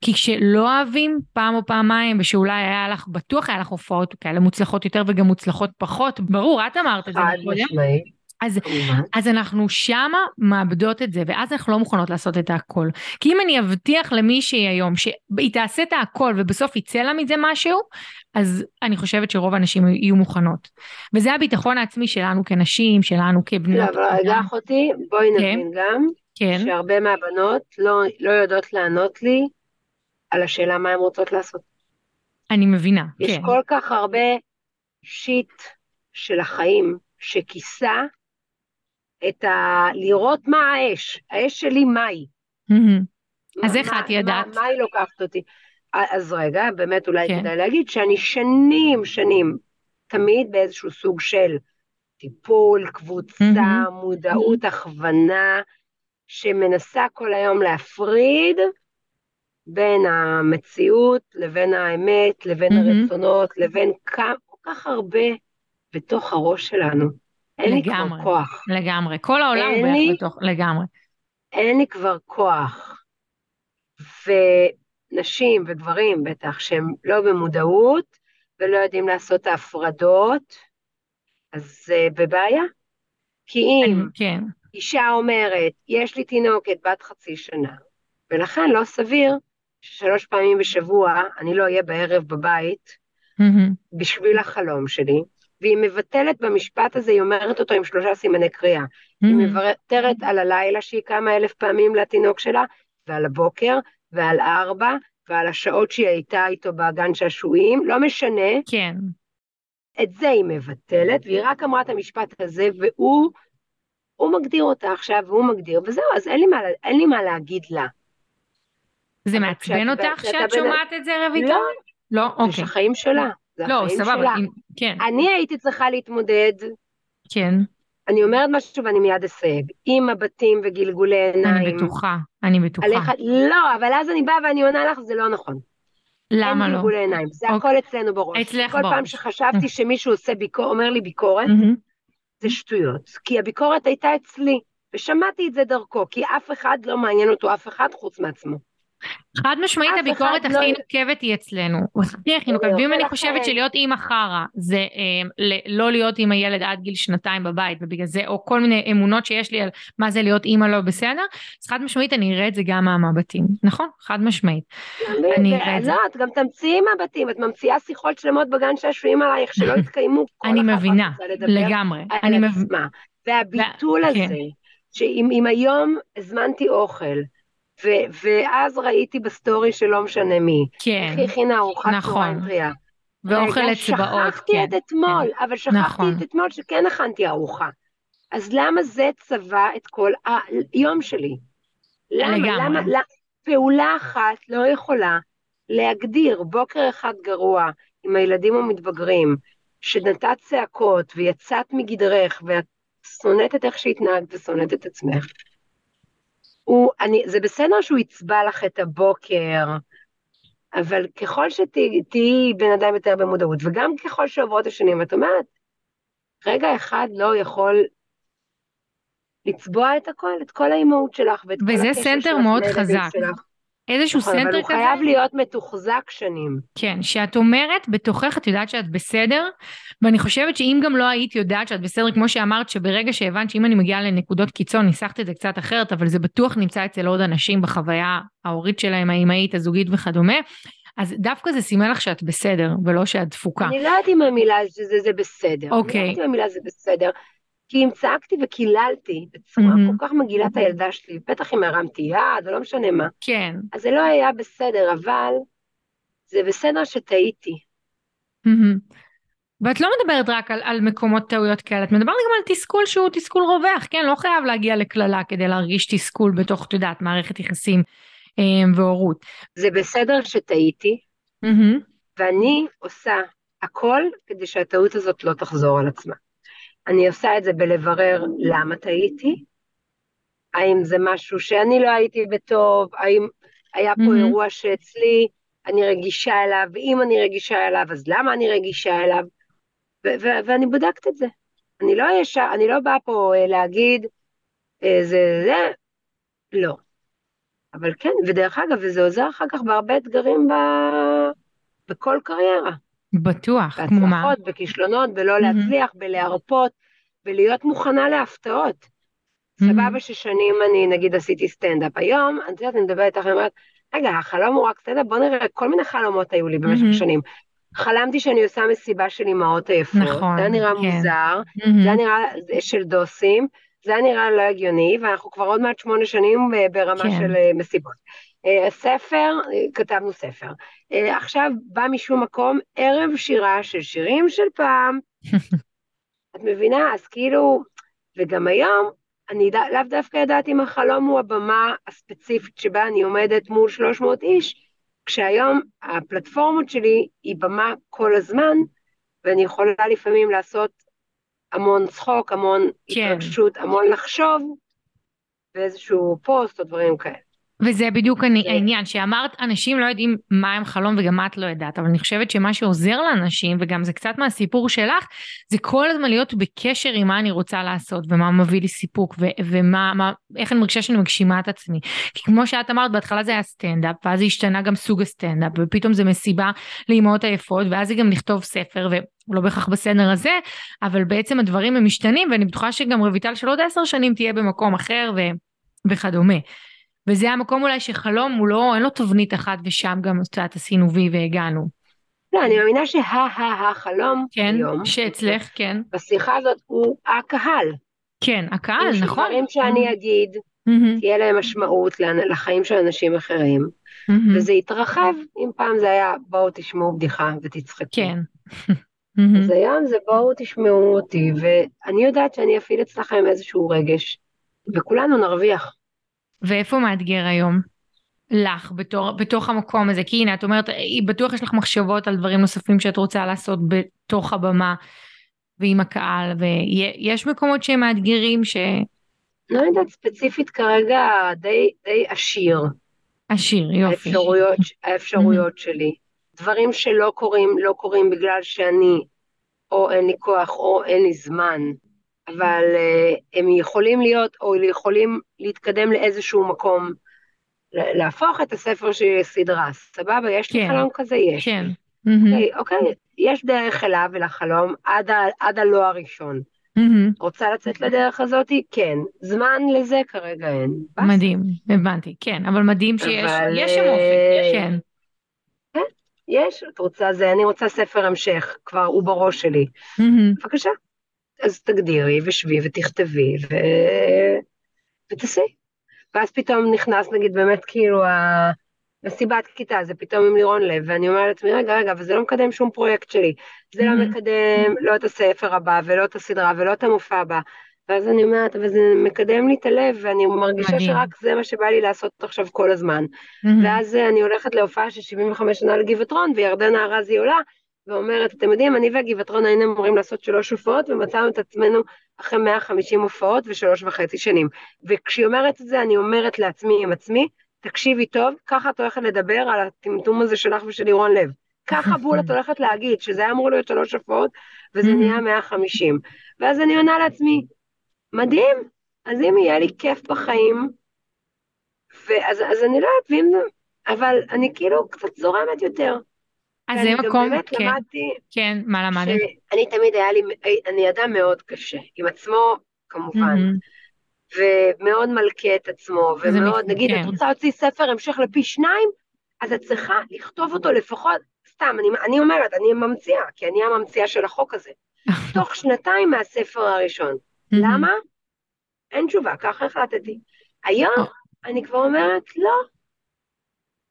Speaker 1: כי כשלא אוהבים פעם או פעמיים, ושאולי היה לך, בטוח היה לך הופעות כאלה מוצלחות יותר וגם מוצלחות פחות, ברור, את אמרת את זה.
Speaker 2: חד משמעית.
Speaker 1: אז, אז אנחנו שמה מאבדות את זה, ואז אנחנו לא מוכנות לעשות את הכל. כי אם אני אבטיח למישהי היום שהיא תעשה את הכל ובסוף יצא לה מזה משהו, אז אני חושבת שרוב הנשים יהיו מוכנות. וזה הביטחון העצמי שלנו כנשים, שלנו כבנות.
Speaker 2: לא, אבל רגע אחותי, בואי כן. נבין גם, כן. שהרבה מהבנות לא, לא יודעות לענות לי על השאלה מה הן רוצות לעשות.
Speaker 1: אני מבינה,
Speaker 2: יש כן. יש כל כך הרבה שיט של החיים שכיסה את ה... לראות מה האש, האש שלי מהי.
Speaker 1: אז איך את ידעת?
Speaker 2: מה, מה היא לוקחת אותי? אז רגע, באמת אולי כן. כדאי להגיד שאני שנים, שנים, תמיד באיזשהו סוג של טיפול, קבוצה. מודעות, הכוונה, שמנסה כל היום להפריד בין המציאות לבין האמת, לבין. הרצונות, לבין כל כך הרבה בתוך הראש שלנו. אין לגמרי, לי כבר כוח.
Speaker 1: לגמרי, כל העולם הוא בערך לי, בתוך, לגמרי.
Speaker 2: אין לי כבר כוח. ונשים וגברים בטח שהם לא במודעות ולא יודעים לעשות את ההפרדות, אז זה בבעיה. כי אם כן. אישה אומרת, יש לי תינוקת בת חצי שנה, ולכן לא סביר ששלוש פעמים בשבוע אני לא אהיה בערב בבית mm-hmm. בשביל החלום שלי, והיא מבטלת במשפט הזה, היא אומרת אותו עם שלושה סימני קריאה. Mm-hmm. היא מוותרת על הלילה שהיא קמה אלף פעמים לתינוק שלה, ועל הבוקר, ועל ארבע, ועל השעות שהיא הייתה איתו בגן שעשועים, לא משנה.
Speaker 1: כן.
Speaker 2: את זה היא מבטלת, והיא רק אמרה את המשפט הזה, והוא, הוא מגדיר אותה עכשיו, והוא מגדיר, וזהו, אז אין לי מה, אין לי מה להגיד לה.
Speaker 1: זה מעצבן אותך שאת שומעת את זה, רויטל?
Speaker 2: לא, לא, אוקיי. זה החיים שלה. זה לא, החיים סבבה, שלה. אם,
Speaker 1: כן.
Speaker 2: אני הייתי צריכה להתמודד.
Speaker 1: כן.
Speaker 2: אני אומרת משהו ואני מיד אסייג. עם מבטים וגלגולי עיניים.
Speaker 1: אני בטוחה, אני בטוחה. עליך,
Speaker 2: לא, אבל אז אני באה ואני עונה לך, זה לא נכון.
Speaker 1: למה לא?
Speaker 2: אין גלגולי עיניים, זה אוקיי. הכל אצלנו בראש.
Speaker 1: אצלך
Speaker 2: כל
Speaker 1: בראש.
Speaker 2: פעם שחשבתי שמישהו עושה ביקור, אומר לי ביקורת, mm-hmm. זה שטויות. כי הביקורת הייתה אצלי, ושמעתי את זה דרכו, כי אף אחד לא מעניין אותו אף אחד חוץ מעצמו.
Speaker 1: חד משמעית הביקורת הכי לא... נוקבת היא אצלנו, הכי הכי נוקבת, ואם אני חושבת שלהיות אימא חרא זה אה, לא להיות עם הילד עד גיל שנתיים בבית ובגלל זה, או כל מיני אמונות שיש לי על מה זה להיות אימא לא בסדר, אז חד משמעית אני אראה את זה גם מהמבטים, נכון? חד משמעית.
Speaker 2: אני אראה את זה. לא, את גם תמציאי מבטים, את ממציאה שיחות שלמות בגן שעשועים עלייך שלא יתקיימו,
Speaker 1: אני מבינה, לגמרי.
Speaker 2: אני מבינה. והביטול כן. הזה, שאם היום הזמנתי אוכל, ו- ואז ראיתי בסטורי של לא משנה מי.
Speaker 1: כן.
Speaker 2: איך היא הכינה ארוחת נכון. צהריים טריה.
Speaker 1: ואוכל אצבעות,
Speaker 2: שכחתי כן. את אתמול, כן. אבל שכחתי נכון. את אתמול שכן הכנתי ארוחה. אז למה זה צבע את כל היום שלי? למה? לגמרי. למה? למה? פעולה אחת לא יכולה להגדיר בוקר אחד גרוע עם הילדים המתבגרים, שנתת צעקות ויצאת מגדרך ואת שונאת את איך שהתנהגת ושונאת את עצמך, הוא, אני, זה בסדר שהוא יצבע לך את הבוקר, אבל ככל שתהיי בן אדם יותר במודעות, וגם ככל שעוברות השנים, את אומרת, רגע אחד לא יכול לצבוע את הכל, את כל האימהות שלך ואת כל
Speaker 1: הקשר שלך. וזה center מאוד חזק. שלך. איזשהו נכון, סנטר כזה. אבל הוא
Speaker 2: חייב להיות מתוחזק שנים.
Speaker 1: כן, שאת אומרת בתוכך, את יודעת שאת בסדר, ואני חושבת שאם גם לא היית יודעת שאת בסדר, כמו שאמרת, שברגע שהבנת שאם אני מגיעה לנקודות קיצון, ניסחת את זה קצת אחרת, אבל זה בטוח נמצא אצל עוד אנשים בחוויה ההורית שלהם, האימהית, הזוגית וכדומה. אז דווקא זה סימן לך שאת בסדר, ולא שאת דפוקה.
Speaker 2: אני לא יודעת אם המילה שזה זה בסדר. אוקיי. אני לא יודעת אם המילה זה בסדר. כי אם צעקתי וקיללתי בצורה mm-hmm. כל כך מגעילה את הילדה שלי, בטח אם הרמתי יד, או לא משנה מה.
Speaker 1: כן.
Speaker 2: אז זה לא היה בסדר, אבל זה בסדר שטעיתי.
Speaker 1: Mm-hmm. ואת לא מדברת רק על, על מקומות טעויות כאלה, את מדברת גם על תסכול שהוא תסכול רווח, כן? לא חייב להגיע לקללה כדי להרגיש תסכול בתוך, את יודעת, מערכת יחסים אה, והורות.
Speaker 2: זה בסדר שטעיתי, mm-hmm. ואני עושה הכל כדי שהטעות הזאת לא תחזור על עצמה. אני עושה את זה בלברר למה טעיתי, האם זה משהו שאני לא הייתי בטוב, האם היה פה mm-hmm. אירוע שאצלי אני רגישה אליו, ואם אני רגישה אליו, אז למה אני רגישה אליו? ו- ו- ואני בודקת את זה. אני לא ישר, אני לא באה פה אה, להגיד, אה, זה, זה, לא. אבל כן, ודרך אגב, וזה עוזר אחר כך בהרבה אתגרים ב... בכל קריירה.
Speaker 1: בטוח, כמו מה?
Speaker 2: בהצלחות, בכישלונות, בלא. להצליח, בלהרפות, בלהיות מוכנה להפתעות. סבבה ששנים אני נגיד עשיתי סטנדאפ. היום, את יודעת, אני מדברת איתך, אני אומרת, רגע, החלום הוא רק סטנדאפ, בוא נראה, כל מיני חלומות היו לי במשך. שנים. חלמתי שאני עושה מסיבה של אימהות עייפות, נכון, זה היה נראה כן. מוזר. זה היה נראה של דוסים, זה היה נראה לא הגיוני, ואנחנו כבר עוד מעט שמונה שנים ברמה כן. של אה, מסיבות. אה, ספר, אה, כתבנו ספר. עכשיו בא משום מקום ערב שירה של שירים של פעם. את מבינה? אז כאילו, וגם היום, אני לאו דווקא יודעת אם החלום הוא הבמה הספציפית שבה אני עומדת מול 300 איש, כשהיום הפלטפורמות שלי היא במה כל הזמן, ואני יכולה לפעמים לעשות המון צחוק, המון כן. התרגשות, המון לחשוב באיזשהו פוסט או דברים כאלה.
Speaker 1: וזה בדיוק אני, העניין, שאמרת אנשים לא יודעים מה הם חלום וגם את לא יודעת, אבל אני חושבת שמה שעוזר לאנשים, וגם זה קצת מהסיפור שלך, זה כל הזמן להיות בקשר עם מה אני רוצה לעשות, ומה מביא לי סיפוק, ו- ומה, מה, איך אני מרגישה שאני מגשימה את עצמי. כי כמו שאת אמרת, בהתחלה זה היה סטנדאפ, ואז זה השתנה גם סוג הסטנדאפ, ופתאום זה מסיבה לאמהות עייפות, ואז זה גם לכתוב ספר, ו... לא בהכרח בסדר הזה, אבל בעצם הדברים הם משתנים, ואני בטוחה שגם רויטל של עוד עשר שנים תהיה במקום אחר ו... וכדומה. וזה המקום אולי שחלום הוא לא, אין לו תבנית אחת ושם גם, את יודעת, עשינו וי והגענו.
Speaker 2: לא, אני מאמינה שה-ה-החלום
Speaker 1: כן, היום, שאצלך, כן.
Speaker 2: בשיחה הזאת הוא הקהל.
Speaker 1: כן, הקהל, נכון.
Speaker 2: דברים שאני mm-hmm. אגיד, mm-hmm. תהיה להם משמעות לחיים של אנשים אחרים, mm-hmm. וזה יתרחב, אם פעם זה היה בואו תשמעו בדיחה ותצחקו.
Speaker 1: כן.
Speaker 2: אז היום זה בואו תשמעו אותי, ואני יודעת שאני אפעיל אצלכם איזשהו רגש, וכולנו נרוויח.
Speaker 1: ואיפה מאתגר היום? לך בתור, בתוך המקום הזה כי הנה את אומרת בטוח יש לך מחשבות על דברים נוספים שאת רוצה לעשות בתוך הבמה ועם הקהל ויש מקומות שהם מאתגרים ש...
Speaker 2: לא יודעת ספציפית כרגע די, די עשיר.
Speaker 1: עשיר יופי.
Speaker 2: האפשרויות, האפשרויות שלי. דברים שלא קורים לא קורים בגלל שאני או אין לי כוח או אין לי זמן אבל uh, הם יכולים להיות, או יכולים להתקדם לאיזשהו מקום, להפוך את הספר לסדרה, סבבה? יש כן. לי חלום כזה? יש.
Speaker 1: כן.
Speaker 2: אוקיי, okay, אוקיי, okay. יש דרך אליו ולחלום עד, ה, עד הלא הראשון. Mm-hmm. רוצה לצאת לדרך הזאת? כן. זמן לזה כרגע אין.
Speaker 1: מדהים, הבנתי, כן, אבל מדהים שיש, אבל... יש שם אופק, אה, כן.
Speaker 2: כן, יש, את רוצה זה, אני רוצה ספר המשך, כבר הוא בראש שלי. Mm-hmm. בבקשה. אז תגדירי ושבי ותכתבי ו... ותעשי. ואז פתאום נכנס נגיד באמת כאילו המסיבת כיתה, זה פתאום עם לירון לב, ואני אומרת לעצמי, רגע, רגע, אבל זה לא מקדם שום פרויקט שלי. זה לא mm-hmm. מקדם לא את הספר הבא, ולא את הסדרה, ולא את המופע הבא. ואז אני אומרת, אבל זה מקדם לי את הלב, ואני מרגישה מדהים. שרק זה מה שבא לי לעשות עכשיו כל הזמן. Mm-hmm. ואז אני הולכת להופעה של 75 שנה לגבעתרון, וירדנה ארזי עולה, ואומרת, אתם יודעים, אני והגבעתרון היינו אמורים לעשות שלוש הופעות, ומצאנו את עצמנו אחרי 150 הופעות ושלוש וחצי שנים. וכשהיא אומרת את זה, אני אומרת לעצמי עם עצמי, תקשיבי טוב, ככה את הולכת לדבר על הטמטום הזה שלך ושל לירון לב. ככה בול את הולכת להגיד, שזה היה אמור להיות שלוש הופעות, וזה mm-hmm. נהיה 150. ואז אני עונה לעצמי, מדהים, אז אם יהיה לי כיף בחיים, ואז אז אני לא יודעת. אבל אני כאילו קצת זורמת יותר.
Speaker 1: אז זה מקום, כן, למדתי כן, מה למדת?
Speaker 2: אני תמיד היה לי, אני אדם מאוד קשה, עם עצמו כמובן, mm-hmm. ומאוד מלכה את עצמו, ומאוד, נגיד, כן. את רוצה להוציא ספר המשך לפי שניים, אז את צריכה לכתוב אותו לפחות, סתם, אני, אני אומרת, אני ממציאה, כי אני הממציאה של החוק הזה, תוך שנתיים מהספר הראשון. Mm-hmm. למה? אין תשובה, ככה החלטתי. היום oh. אני כבר אומרת, לא,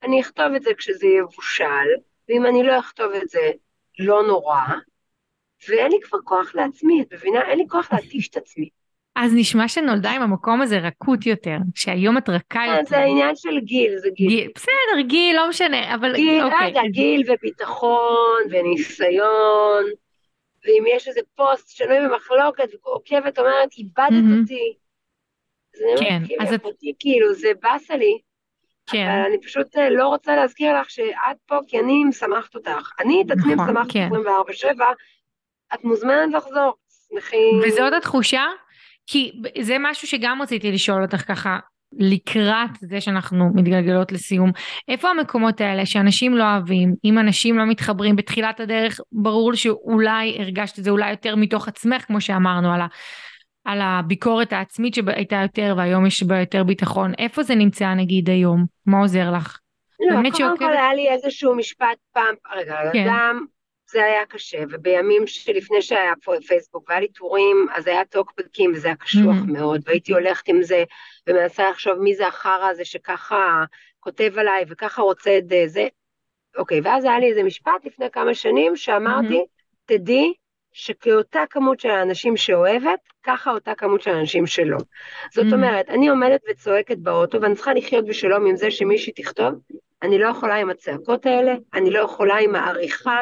Speaker 2: אני אכתוב את זה כשזה יבושל, ואם אני לא אכתוב את זה, לא נורא, ואין לי כבר כוח לעצמי, את מבינה? אין לי כוח להתיש את עצמי.
Speaker 1: אז נשמע שנולדה עם המקום הזה רכות יותר, שהיום את רכה
Speaker 2: אה, יותר. זה העניין של גיל, זה גיל. גיל
Speaker 1: בסדר, גיל, לא משנה, אבל
Speaker 2: גיל, אוקיי. רגע, גיל וביטחון וניסיון, ואם יש איזה פוסט שנוי במחלוקת ועוקבת אומרת, איבדת mm-hmm. אותי. אומרת, כן, כאילו, אז את... כאילו, זה באסה לי, כן. אבל אני פשוט אה, לא רוצה להזכיר לך שאת פה כי אני משמחת אותך. אני את עצמי נכון, משמחת כן. 24-7, את מוזמנת לחזור, שמחים.
Speaker 1: וזאת התחושה? כי זה משהו שגם רציתי לשאול אותך ככה, לקראת זה שאנחנו מתגלגלות לסיום, איפה המקומות האלה שאנשים לא אוהבים, אם אנשים לא מתחברים בתחילת הדרך, ברור שאולי הרגשת את זה אולי יותר מתוך עצמך, כמו שאמרנו, על ה... על הביקורת העצמית שהייתה יותר והיום יש בה יותר ביטחון. איפה זה נמצא נגיד היום? מה עוזר לך?
Speaker 2: לא, קודם שעוקב... כל היה לי איזשהו משפט פעם, רגע, כן. גם זה היה קשה, ובימים שלפני שהיה פה פייסבוק והיה לי טורים, אז היה טוקבקים וזה היה קשוח mm-hmm. מאוד, והייתי הולכת עם זה ומנסה לחשוב מי זה החרא הזה שככה כותב עליי וככה רוצה את זה. אוקיי, ואז היה לי איזה משפט לפני כמה שנים שאמרתי, mm-hmm. תדעי שכאותה כמות של האנשים שאוהבת, ככה אותה כמות של האנשים שלא. זאת mm. אומרת, אני עומדת וצועקת באוטו, ואני צריכה לחיות בשלום עם זה שמישהי תכתוב, אני לא יכולה עם הצעקות האלה, אני לא יכולה עם העריכה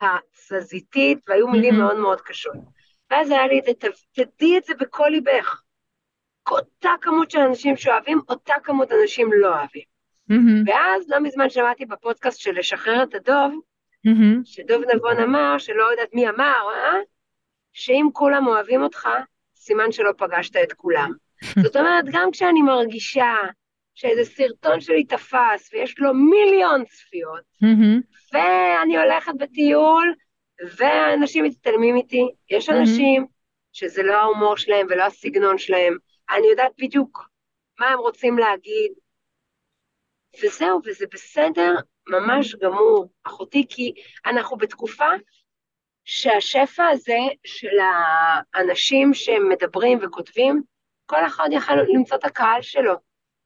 Speaker 2: התזזיתית, והיו מילים mm-hmm. מאוד מאוד קשות. ואז היה לי את זה, תדעי את זה בכל ליבך. אותה כמות של אנשים שאוהבים, אותה כמות אנשים לא אוהבים. Mm-hmm. ואז לא מזמן שמעתי בפודקאסט של לשחרר את הדוב, mm-hmm. שדוב נבון אמר, שלא יודעת מי אמר, אה? שאם כולם אוהבים אותך, סימן שלא פגשת את כולם. זאת אומרת, גם כשאני מרגישה שאיזה סרטון שלי תפס ויש לו מיליון צפיות, mm-hmm. ואני הולכת בטיול, ואנשים מצטלמים איתי, יש אנשים mm-hmm. שזה לא ההומור שלהם ולא הסגנון שלהם, אני יודעת בדיוק מה הם רוצים להגיד, וזהו, וזה בסדר ממש גמור, אחותי, כי אנחנו בתקופה שהשפע הזה של האנשים שמדברים וכותבים, כל אחד יכול למצוא את הקהל שלו,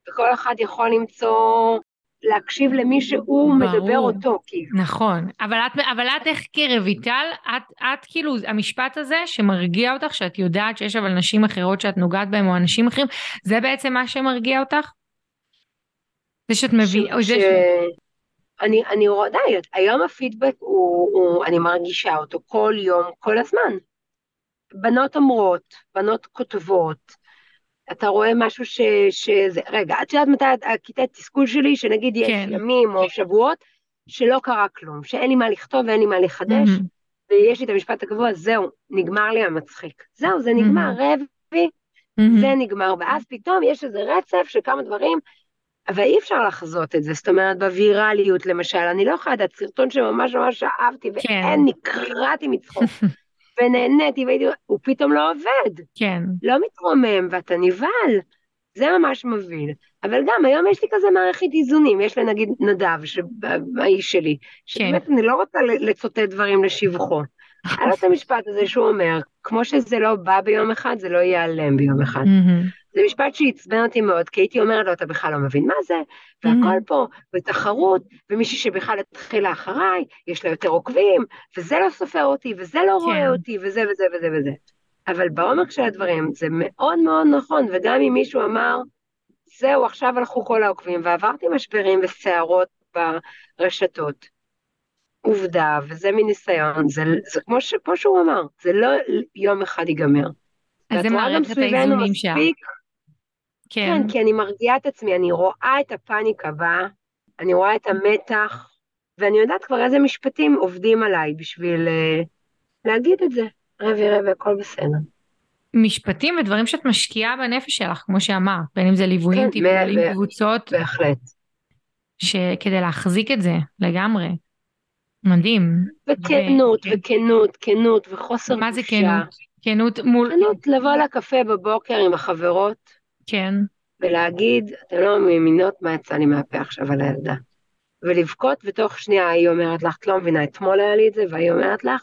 Speaker 2: וכל אחד יכול למצוא, להקשיב למי שהוא ברור. מדבר אותו, כאילו.
Speaker 1: נכון, אבל את, אבל את איך כרויטל, את, את כאילו, המשפט הזה שמרגיע אותך, שאת יודעת שיש אבל נשים אחרות שאת נוגעת בהן, או אנשים אחרים, זה בעצם מה שמרגיע אותך? זה שאת מביאה, ש... ש...
Speaker 2: אני, אני רואה, די, היום הפידבק הוא, הוא, אני מרגישה אותו כל יום, כל הזמן. בנות אומרות, בנות כותבות, אתה רואה משהו ש, שזה, רגע, את יודעת מתי הכיתה תסכול שלי, שנגיד יש כן. ימים או שבועות, שלא קרה כלום, שאין לי מה לכתוב ואין לי מה לחדש, mm-hmm. ויש לי את המשפט הקבוע, זהו, נגמר לי המצחיק. זהו, זה נגמר, mm-hmm. רבי, mm-hmm. זה נגמר, ואז פתאום יש איזה רצף של כמה דברים אבל אי אפשר לחזות את זה, זאת אומרת, בווירליות למשל, אני לא יכולה לדעת, סרטון שממש ממש אהבתי, כן. ואין, נקרעתי מצחוק, ונהניתי, והייתי, הוא פתאום לא עובד.
Speaker 1: כן.
Speaker 2: לא מתרומם, ואתה נבהל. זה ממש מבהיל. אבל גם היום יש לי כזה מערכת איזונים, יש לי נגיד נדב, האיש שלי, שבאמת כן. אני לא רוצה לצוטט דברים לשבחו. היה לו את המשפט הזה שהוא אומר, כמו שזה לא בא ביום אחד, זה לא ייעלם ביום אחד. זה משפט שעצבן אותי מאוד, כי הייתי אומרת לו, אתה בכלל לא מבין מה זה, והכל פה בתחרות, ומישהי שבכלל התחילה אחריי, יש לה יותר עוקבים, וזה לא סופר אותי, וזה לא רואה כן. אותי, וזה וזה וזה וזה. אבל בעומק של הדברים זה מאוד מאוד נכון, וגם אם מישהו אמר, זהו, עכשיו הלכו כל העוקבים, ועברתי משברים וסערות ברשתות. עובדה, וזה מניסיון, זה, זה כמו, ש, כמו שהוא אמר, זה לא יום אחד ייגמר.
Speaker 1: אז זה מערכת האיזונים שלה.
Speaker 2: כן. כן, כי אני מרגיעה את עצמי, אני רואה את הפאניקה באה, אני רואה את המתח, ואני יודעת כבר איזה משפטים עובדים עליי בשביל uh, להגיד את זה. רבי רבי, הכל בסדר.
Speaker 1: משפטים ודברים שאת משקיעה בנפש שלך, כמו שאמרת, בין אם זה ליוויים, כן, טיפולים, קבוצות.
Speaker 2: בהחלט.
Speaker 1: שכדי להחזיק את זה לגמרי. מדהים.
Speaker 2: וכנות, ו... וכנות, כנות, וחוסר
Speaker 1: מה זה כנות? כנות מול...
Speaker 2: כנות, לבוא לקפה בבוקר עם החברות.
Speaker 1: כן.
Speaker 2: ולהגיד, אתם לא מאמינות מה יצא לי מהפה עכשיו על הילדה. ולבכות, ותוך שנייה היא אומרת לך, את לא מבינה, אתמול היה לי את זה, והיא אומרת לך,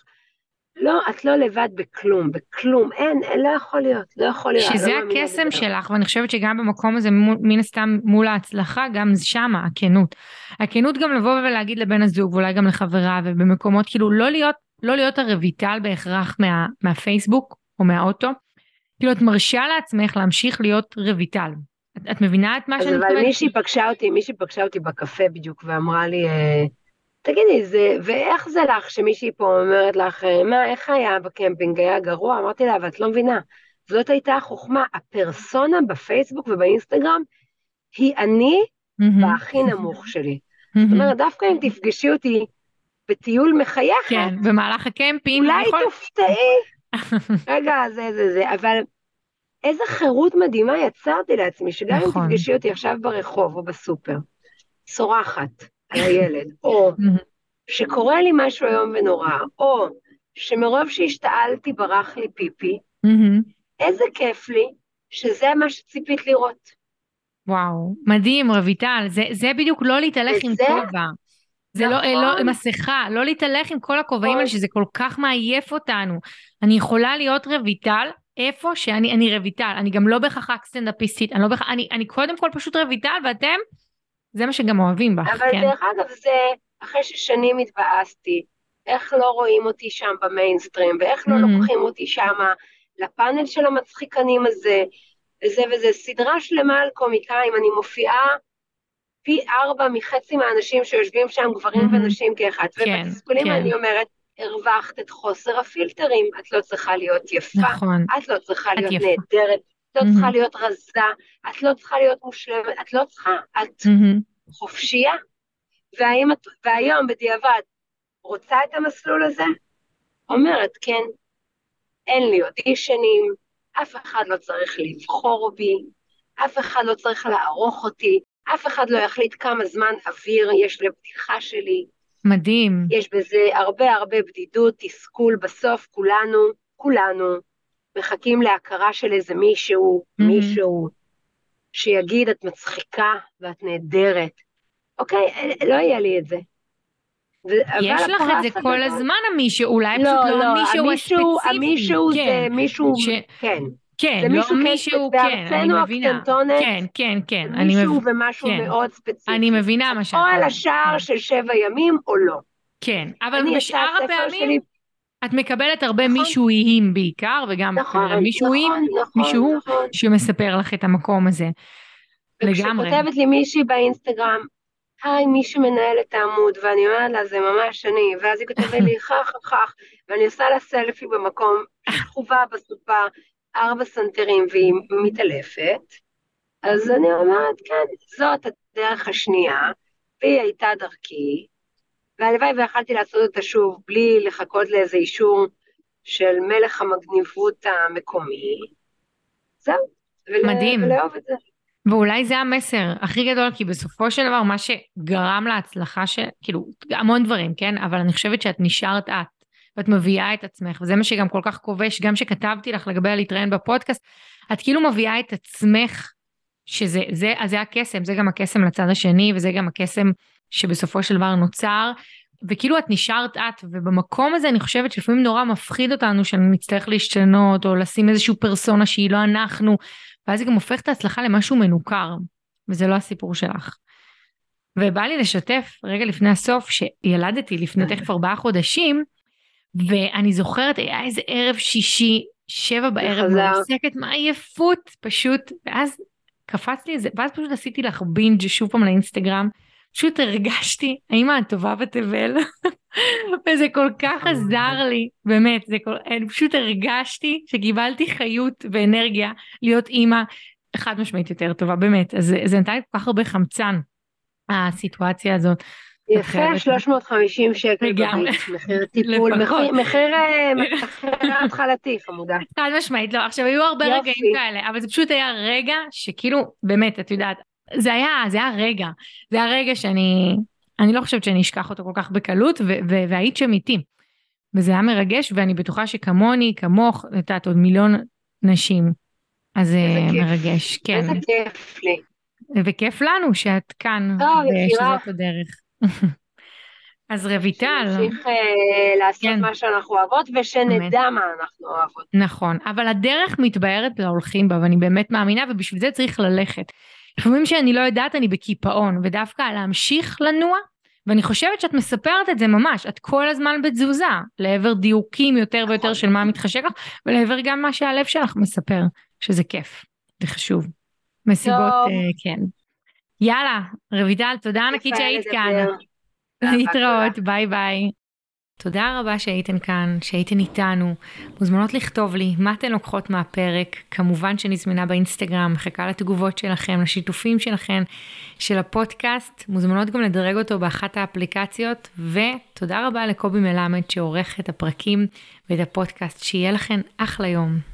Speaker 2: לא, את לא לבד בכלום, בכלום, אין, אין, לא יכול להיות, לא יכול להיות.
Speaker 1: שזה לא הקסם שלך, ואני חושבת שגם במקום הזה, מן הסתם מול ההצלחה, גם שמה, הכנות. הכנות גם לבוא ולהגיד לבן הזוג, ואולי גם לחברה, ובמקומות, כאילו, לא להיות, לא להיות הרויטל בהכרח מה, מהפייסבוק, או מהאוטו. כאילו, את מרשה לעצמך להמשיך להיות רויטל. את, את מבינה את מה שאני
Speaker 2: מתכוונת? אבל מישהי פגשה אותי, מישהי פגשה אותי בקפה בדיוק, ואמרה לי, אה, תגידי, זה, ואיך זה לך שמישהי פה אומרת לך, אה, מה, איך היה בקמפינג, היה גרוע? אמרתי לה, אבל את לא מבינה, זאת הייתה החוכמה, הפרסונה בפייסבוק ובאינסטגרם היא אני mm-hmm. בהכי נמוך שלי. Mm-hmm. זאת אומרת, דווקא אם תפגשי אותי בטיול מחייכת,
Speaker 1: כן, במהלך הקמפינג,
Speaker 2: אולי יכול... תופתעי, רגע, זה, זה, זה, אבל איזה חירות מדהימה יצרתי לעצמי, שגם נכון. אם תפגשי אותי עכשיו ברחוב או בסופר, צורחת, על הילד, או שקורה לי משהו איום ונורא, או שמרוב שהשתעלתי ברח לי פיפי, איזה כיף לי שזה מה שציפית לראות.
Speaker 1: וואו, מדהים רויטל, זה, זה בדיוק לא להתהלך עם כובע. זה לא, לא נכון. מסכה, לא להתהלך עם כל הכובעים האלה, נכון. שזה כל כך מעייף אותנו. אני יכולה להיות רויטל איפה שאני אני רויטל, אני גם לא בהכרח רק סטנדאפיסטית, אני, לא בהכ... אני, אני קודם כל פשוט רויטל, ואתם זה מה שגם אוהבים בך,
Speaker 2: אבל כן. אבל דרך אגב, זה אחרי ששנים התבאסתי, איך לא רואים אותי שם במיינסטרים, ואיך לא mm-hmm. לוקחים אותי שם לפאנל של המצחיקנים הזה, וזה וזה, סדרה שלמה על קומיקאים, אני מופיעה פי ארבע מחצי מהאנשים שיושבים שם, גברים mm-hmm. ונשים כאחד, כן, ובתסכולים כן. אני אומרת, הרווחת את חוסר הפילטרים, את לא צריכה להיות יפה, נכון. את לא צריכה להיות יפה. נהדרת, את לא mm-hmm. צריכה להיות רזה, את לא צריכה להיות מושלמת, את לא צריכה, את mm-hmm. חופשייה. והאם את, והיום בדיעבד רוצה את המסלול הזה? אומרת, כן, אין לי אודישנים, אף אחד לא צריך לבחור בי, אף אחד לא צריך לערוך אותי, אף אחד לא יחליט כמה זמן אוויר יש לבדיחה שלי.
Speaker 1: מדהים.
Speaker 2: יש בזה הרבה הרבה בדידות, תסכול בסוף, כולנו, כולנו מחכים להכרה של איזה מישהו, mm-hmm. מישהו, שיגיד, את מצחיקה ואת נהדרת. אוקיי, לא יהיה לי את זה.
Speaker 1: יש לך את זה כל הזמן, המישהו, אולי לא, פשוט לא, לא המישהו
Speaker 2: המישהו, הספציפי. המישהו כן. זה מישהו, ש... כן.
Speaker 1: כן, זה מישהו, לא מישהו, כן, אני מבינה. כן, כן, כן.
Speaker 2: מישהו מב... ומשהו כן. מאוד ספציפי.
Speaker 1: אני מבינה מה שאת
Speaker 2: אומרת. או על השער של שבע ימים או לא.
Speaker 1: כן, אבל בשאר הפעמים... שלי... את מקבלת הרבה נכון. מישהויים בעיקר, וגם נכון, מישהויים, נכון, מישהו נכון. שמספר לך את המקום הזה. לגמרי.
Speaker 2: וכשכותבת לי מישהי באינסטגרם, היי, מי שמנהל את העמוד, ואני אומרת לה, זה ממש אני, ואז היא כותבת לי, כך, כך, ואני עושה לה סלפי במקום, שכובה בסופה, ארבע סנטרים, והיא מתעלפת, אז אני אומרת, כן, זאת הדרך השנייה, והיא הייתה דרכי, והלוואי ויכלתי לעשות אותה שוב בלי לחכות לאיזה אישור של מלך המגניבות המקומי. זהו.
Speaker 1: מדהים.
Speaker 2: ולאהוב את זה.
Speaker 1: ואולי זה המסר הכי גדול, כי בסופו של דבר מה שגרם להצלחה של, כאילו, המון דברים, כן? אבל אני חושבת שאת נשארת את, ואת מביאה את עצמך, וזה מה שגם כל כך כובש, גם שכתבתי לך לגבי להתראיין בפודקאסט, את כאילו מביאה את עצמך, שזה, זה, אז זה הקסם, זה גם הקסם לצד השני, וזה גם הקסם שבסופו של דבר נוצר, וכאילו את נשארת את, ובמקום הזה אני חושבת שלפעמים נורא מפחיד אותנו שנצטרך להשתנות, או לשים איזושהי פרסונה שהיא לא אנחנו, ואז היא גם הופכת את ההצלחה למשהו מנוכר, וזה לא הסיפור שלך. ובא לי לשתף רגע לפני הסוף שילדתי לפני תכף ארבעה חודשים, ואני זוכרת היה איזה ערב שישי, שבע בערב, מועסקת מעייפות פשוט, ואז קפץ לי איזה, ואז פשוט עשיתי לך בינג' שוב פעם לאינסטגרם, פשוט הרגשתי, האמא הטובה בתבל, וזה כל כך עזר לי, באמת, זה כל... אני פשוט הרגשתי שקיבלתי חיות ואנרגיה להיות אימא חד משמעית יותר טובה, באמת. אז זה נתן לי כל כך הרבה חמצן, הסיטואציה הזאת.
Speaker 2: יפה, 350 שקל בבית, מחיר טיפול, מחיר אה, התחלתי, חמודה.
Speaker 1: חד משמעית, לא, עכשיו היו הרבה רגעים כאלה, אבל זה פשוט היה רגע שכאילו, באמת, את יודעת, זה היה, זה היה רגע, זה היה רגע שאני, אני לא חושבת שאני אשכח אותו כל כך בקלות, והיית שם איתי. וזה היה מרגש, ואני בטוחה שכמוני, כמוך, את יודעת, עוד מיליון נשים. אז זה מרגש, כן.
Speaker 2: איזה כיף לי.
Speaker 1: וכיף לנו שאת כאן, ושזאת הדרך. אז רויטל.
Speaker 2: שנמשיך אה, לעשות כן. מה שאנחנו אוהבות ושנדע מה אנחנו אוהבות.
Speaker 1: נכון, אבל הדרך מתבהרת להולכים בה ואני באמת מאמינה ובשביל זה צריך ללכת. לפעמים שאני לא יודעת אני בקיפאון ודווקא להמשיך לנוע ואני חושבת שאת מספרת את זה ממש, את כל הזמן בתזוזה לעבר דיוקים יותר ויותר נכון. של מה מתחשק לך ולעבר גם מה שהלב שלך מספר, שזה כיף, זה חשוב. מסיבות, uh, כן. יאללה, רביטל, תודה ענקית שהיית כאן. להתראות, ביי ביי. תודה רבה שהייתן כאן, שהייתן איתנו. מוזמנות לכתוב לי מה אתן לוקחות מהפרק. כמובן שאני זמינה באינסטגרם, מחכה לתגובות שלכם, לשיתופים שלכם, של הפודקאסט. מוזמנות גם לדרג אותו באחת האפליקציות. ותודה רבה לקובי מלמד שעורך את הפרקים ואת הפודקאסט. שיהיה לכם אחלה יום.